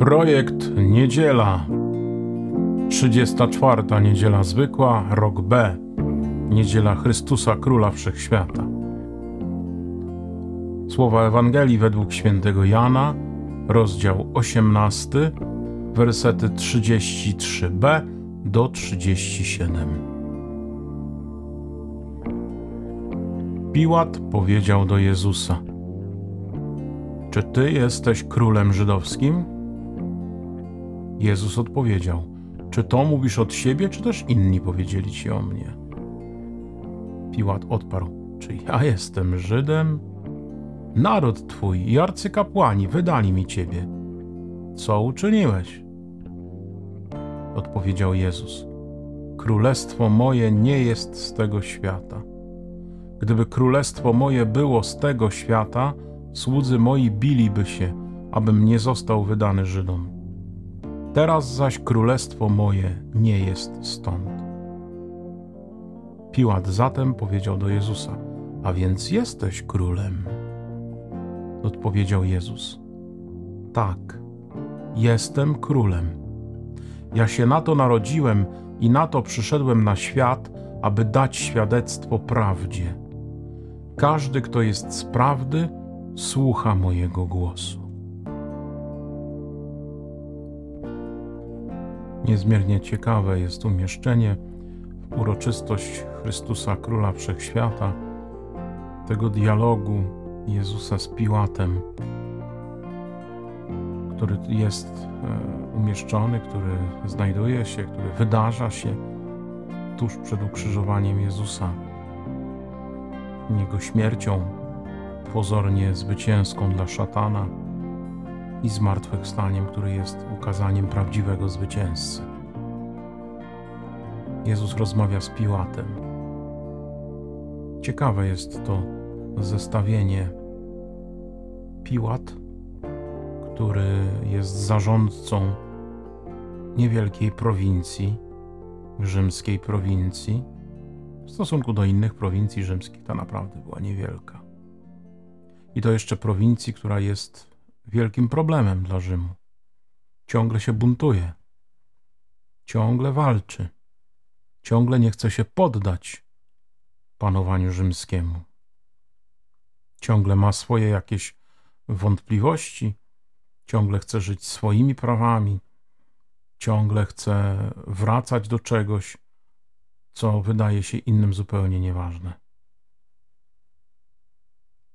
Projekt Niedziela. 34. Niedziela Zwykła, rok B. Niedziela Chrystusa Króla Wszechświata. Słowa Ewangelii według świętego Jana, rozdział 18, wersety 33b do 37. Piłat powiedział do Jezusa: Czy ty jesteś królem żydowskim? Jezus odpowiedział: Czy to mówisz od siebie, czy też inni powiedzieli ci o mnie? Piłat odparł: Czy ja jestem Żydem? Naród twój i arcykapłani wydali mi ciebie. Co uczyniłeś? Odpowiedział Jezus: Królestwo moje nie jest z tego świata. Gdyby królestwo moje było z tego świata, słudzy moi biliby się, abym nie został wydany Żydom. Teraz zaś królestwo moje nie jest stąd. Piłat zatem powiedział do Jezusa: A więc jesteś królem. Odpowiedział Jezus: Tak, jestem królem. Ja się na to narodziłem i na to przyszedłem na świat, aby dać świadectwo prawdzie. Każdy, kto jest z prawdy, słucha mojego głosu. Niezmiernie ciekawe jest umieszczenie w uroczystość Chrystusa Króla Wszechświata tego dialogu Jezusa z Piłatem, który jest e, umieszczony, który znajduje się, który wydarza się tuż przed ukrzyżowaniem Jezusa, Jego śmiercią pozornie zwycięską dla szatana i zmartwychwstaniem, który jest ukazaniem prawdziwego zwycięzcy. Jezus rozmawia z Piłatem. Ciekawe jest to zestawienie. Piłat, który jest zarządcą niewielkiej prowincji, rzymskiej prowincji, w stosunku do innych prowincji rzymskich ta naprawdę była niewielka. I to jeszcze prowincji, która jest wielkim problemem dla Rzymu. Ciągle się buntuje, ciągle walczy, ciągle nie chce się poddać panowaniu rzymskiemu. Ciągle ma swoje jakieś wątpliwości, ciągle chce żyć swoimi prawami, ciągle chce wracać do czegoś, co wydaje się innym zupełnie nieważne.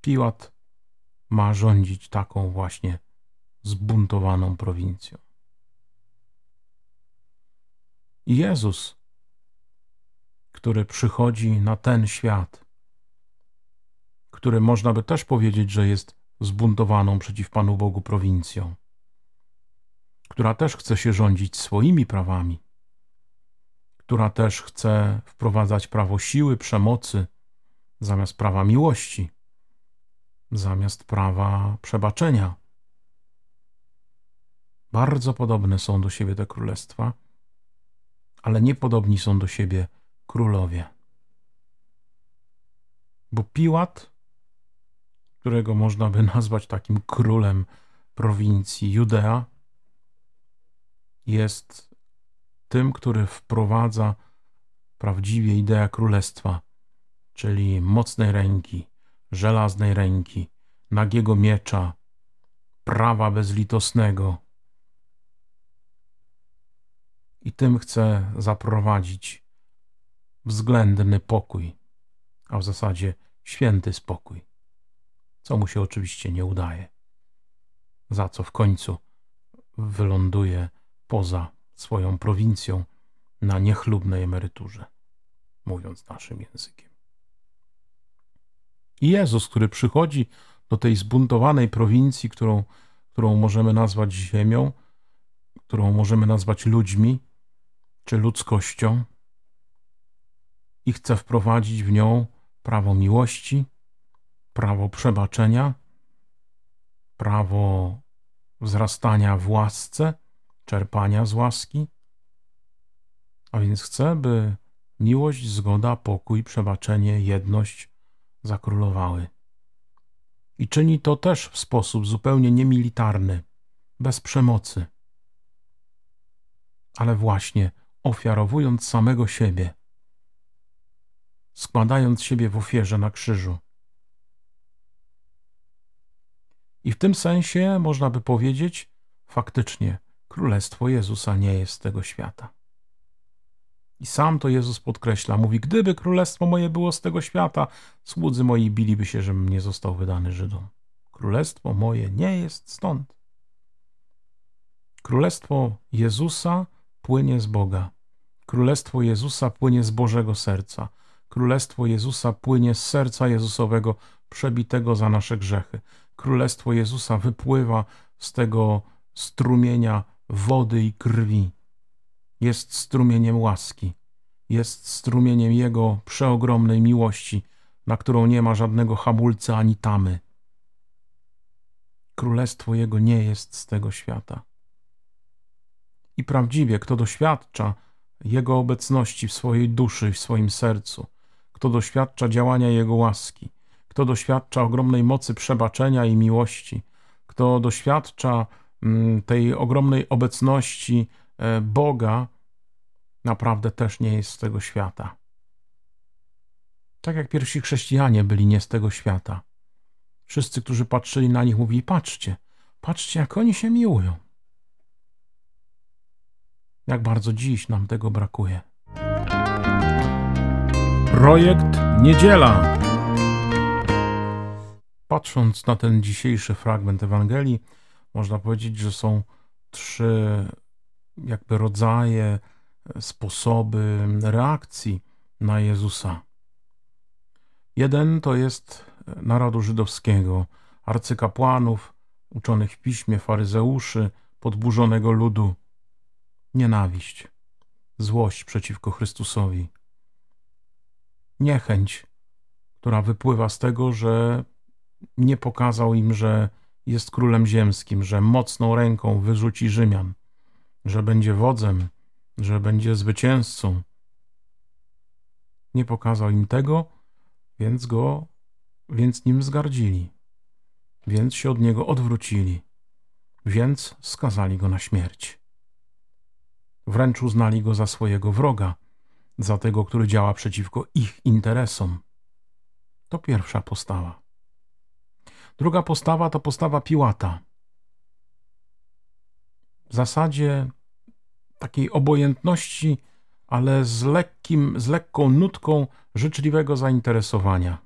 Piłat ma rządzić taką właśnie zbuntowaną prowincją. Jezus, który przychodzi na ten świat, który można by też powiedzieć, że jest zbuntowaną przeciw Panu Bogu prowincją, która też chce się rządzić swoimi prawami, która też chce wprowadzać prawo siły, przemocy zamiast prawa miłości, zamiast prawa przebaczenia. Bardzo podobne są do siebie te królestwa, ale niepodobni są do siebie królowie. Bo Piłat, którego można by nazwać takim królem prowincji Judea, jest tym, który wprowadza prawdziwie ideę królestwa, czyli mocnej ręki, żelaznej ręki, nagiego miecza, prawa bezlitosnego. I tym chce zaprowadzić względny pokój, a w zasadzie święty spokój, co mu się oczywiście nie udaje, za co w końcu wyląduje poza swoją prowincją na niechlubnej emeryturze, mówiąc naszym językiem. I Jezus, który przychodzi do tej zbuntowanej prowincji, którą, którą możemy nazwać ziemią, którą możemy nazwać ludźmi czy ludzkością, i chce wprowadzić w nią prawo miłości, prawo przebaczenia, prawo wzrastania w łasce, czerpania z łaski. A więc chce, by miłość, zgoda, pokój, przebaczenie, jedność zakrólowały. I czyni to też w sposób zupełnie niemilitarny, bez przemocy, ale właśnie ofiarowując samego siebie, składając siebie w ofierze na krzyżu. I w tym sensie można by powiedzieć, faktycznie, Królestwo Jezusa nie jest tego świata. I sam to Jezus podkreśla, mówi, gdyby królestwo moje było z tego świata, słudzy moi biliby się, żebym nie został wydany Żydom. Królestwo moje nie jest stąd. Królestwo Jezusa płynie z Boga. Królestwo Jezusa płynie z Bożego serca. Królestwo Jezusa płynie z serca Jezusowego, przebitego za nasze grzechy. Królestwo Jezusa wypływa z tego strumienia wody i krwi. Jest strumieniem łaski, jest strumieniem Jego przeogromnej miłości, na którą nie ma żadnego hamulca ani tamy. Królestwo Jego nie jest z tego świata. I prawdziwie, kto doświadcza Jego obecności w swojej duszy, w swoim sercu, kto doświadcza działania Jego łaski, kto doświadcza ogromnej mocy przebaczenia i miłości, kto doświadcza mm, tej ogromnej obecności e, Boga, naprawdę też nie jest z tego świata. Tak jak pierwsi chrześcijanie byli nie z tego świata. Wszyscy, którzy patrzyli na nich, mówili: Patrzcie, patrzcie, jak oni się miłują. Jak bardzo dziś nam tego brakuje. Projekt Niedziela. Patrząc na ten dzisiejszy fragment Ewangelii, można powiedzieć, że są trzy jakby rodzaje, sposoby reakcji na Jezusa. Jeden to jest narodu żydowskiego, arcykapłanów, uczonych w piśmie, faryzeuszy, podburzonego ludu. Nienawiść, złość przeciwko Chrystusowi. Niechęć, która wypływa z tego, że nie pokazał im, że jest królem ziemskim, że mocną ręką wyrzuci Rzymian, że będzie wodzem, że będzie zwycięzcą. Nie pokazał im tego, więc go, więc nim zgardzili, więc się od niego odwrócili, więc skazali go na śmierć. Wręcz uznali go za swojego wroga, za tego, który działa przeciwko ich interesom. To pierwsza postawa. Druga postawa to postawa Piłata. W zasadzie takiej obojętności, ale z, lekkim, z lekką nutką życzliwego zainteresowania.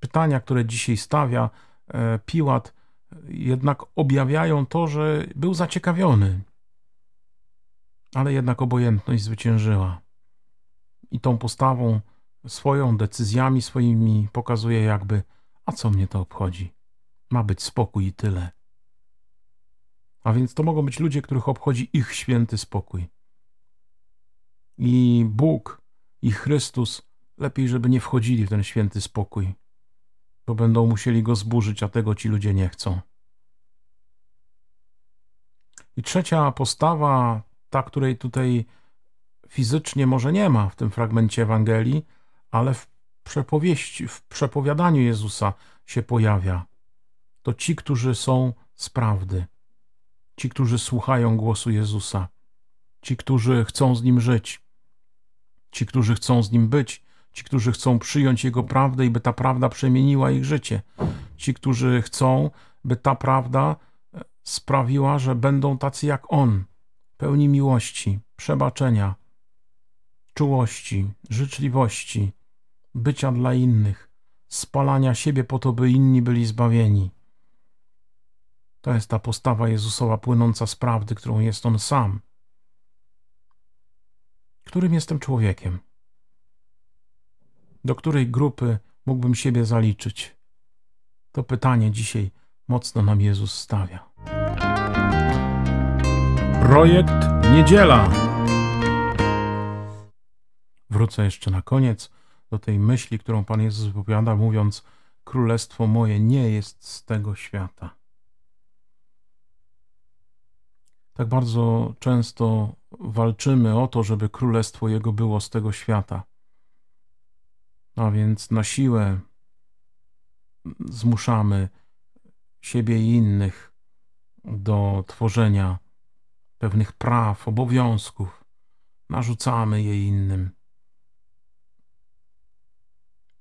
Pytania, które dzisiaj stawia e, Piłat, jednak objawiają to, że był zaciekawiony, ale jednak obojętność zwyciężyła. I tą postawą, swoją decyzjami swoimi pokazuje jakby, a co mnie to obchodzi? Ma być spokój i tyle. A więc to mogą być ludzie, których obchodzi ich święty spokój. I Bóg i Chrystus lepiej, żeby nie wchodzili w ten święty spokój, bo będą musieli go zburzyć, a tego ci ludzie nie chcą. I trzecia postawa, ta, której tutaj fizycznie może nie ma w tym fragmencie Ewangelii, ale w przepowieści, w przepowiadaniu Jezusa się pojawia. To ci, którzy są z prawdy ci, którzy słuchają głosu Jezusa, ci, którzy chcą z Nim żyć, ci, którzy chcą z Nim być, ci, którzy chcą przyjąć Jego prawdę i by ta prawda przemieniła ich życie, ci, którzy chcą, by ta prawda e, sprawiła, że będą tacy jak On, pełni miłości, przebaczenia, czułości, życzliwości, bycia dla innych, spalania siebie po to, by inni byli zbawieni. To jest ta postawa Jezusowa płynąca z prawdy, którą jest On sam. Którym jestem człowiekiem? Do której grupy mógłbym siebie zaliczyć? To pytanie dzisiaj mocno nam Jezus stawia. Projekt Niedziela. Wrócę jeszcze na koniec do tej myśli, którą Pan Jezus wypowiada, mówiąc: Królestwo moje nie jest z tego świata. Tak bardzo często walczymy o to, żeby królestwo Jego było z tego świata. A więc na siłę zmuszamy siebie i innych do tworzenia pewnych praw, obowiązków, narzucamy je innym.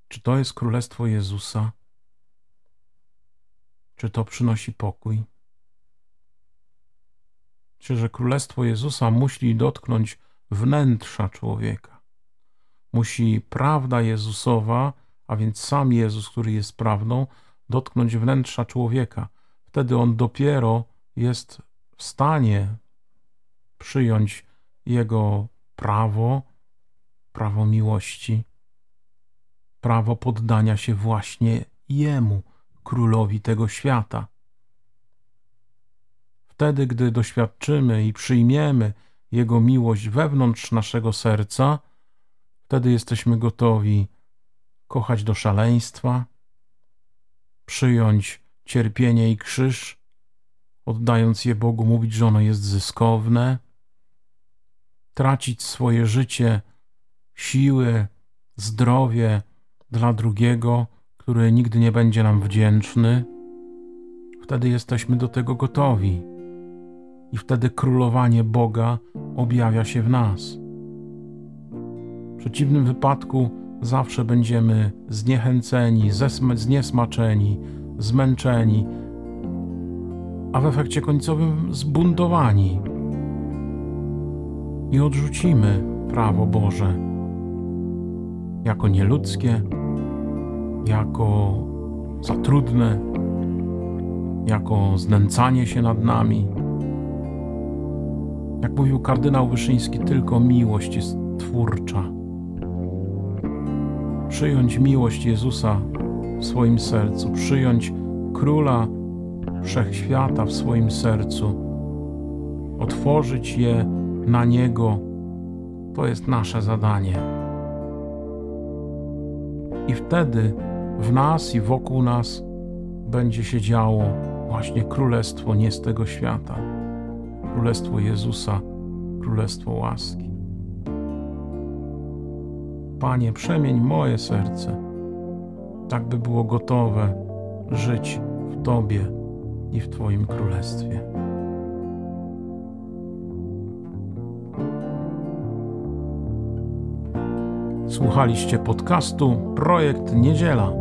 Czy to jest królestwo Jezusa? Czy to przynosi pokój? Czy że królestwo Jezusa musi dotknąć wnętrza człowieka? Musi prawda Jezusowa, a więc sam Jezus, który jest prawdą, dotknąć wnętrza człowieka. Wtedy on dopiero jest w stanie przyjąć Jego prawo, prawo miłości, prawo poddania się właśnie Jemu, królowi tego świata. Wtedy, gdy doświadczymy i przyjmiemy Jego miłość wewnątrz naszego serca, wtedy jesteśmy gotowi kochać do szaleństwa, przyjąć cierpienie i krzyż, oddając je Bogu, mówić, że ono jest zyskowne, tracić swoje życie, siły, zdrowie dla drugiego, który nigdy nie będzie nam wdzięczny. Wtedy jesteśmy do tego gotowi i wtedy królowanie Boga objawia się w nas. W przeciwnym wypadku zawsze będziemy zniechęceni, zniesmaczeni, zmęczeni, a w efekcie końcowym zbuntowani i odrzucimy prawo Boże jako nieludzkie, jako za trudne, jako znęcanie się nad nami. Jak mówił kardynał Wyszyński, tylko miłość jest twórcza. Przyjąć miłość Jezusa w swoim sercu, przyjąć Króla Wszechświata w swoim sercu, otworzyć je na Niego, to jest nasze zadanie. I wtedy w nas i wokół nas będzie się działo właśnie królestwo nie z tego świata, królestwo Jezusa, królestwo łaski. Panie, przemień moje serce, tak by było gotowe żyć w Tobie i w Twoim królestwie. Słuchaliście podcastu Projekt Niedziela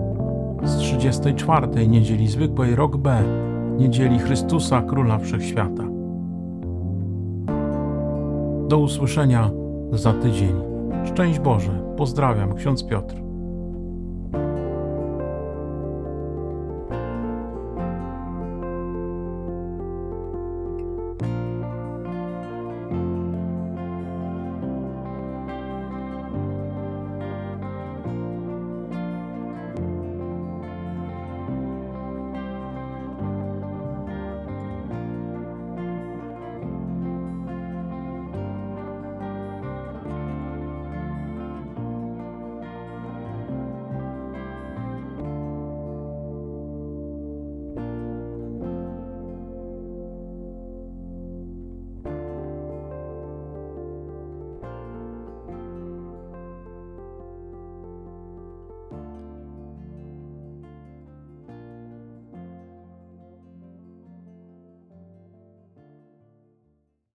z 34. niedzieli zwykłej rok B, niedzieli Chrystusa Króla Wszechświata. Do usłyszenia za tydzień. Szczęść Boże, pozdrawiam, ksiądz Piotr.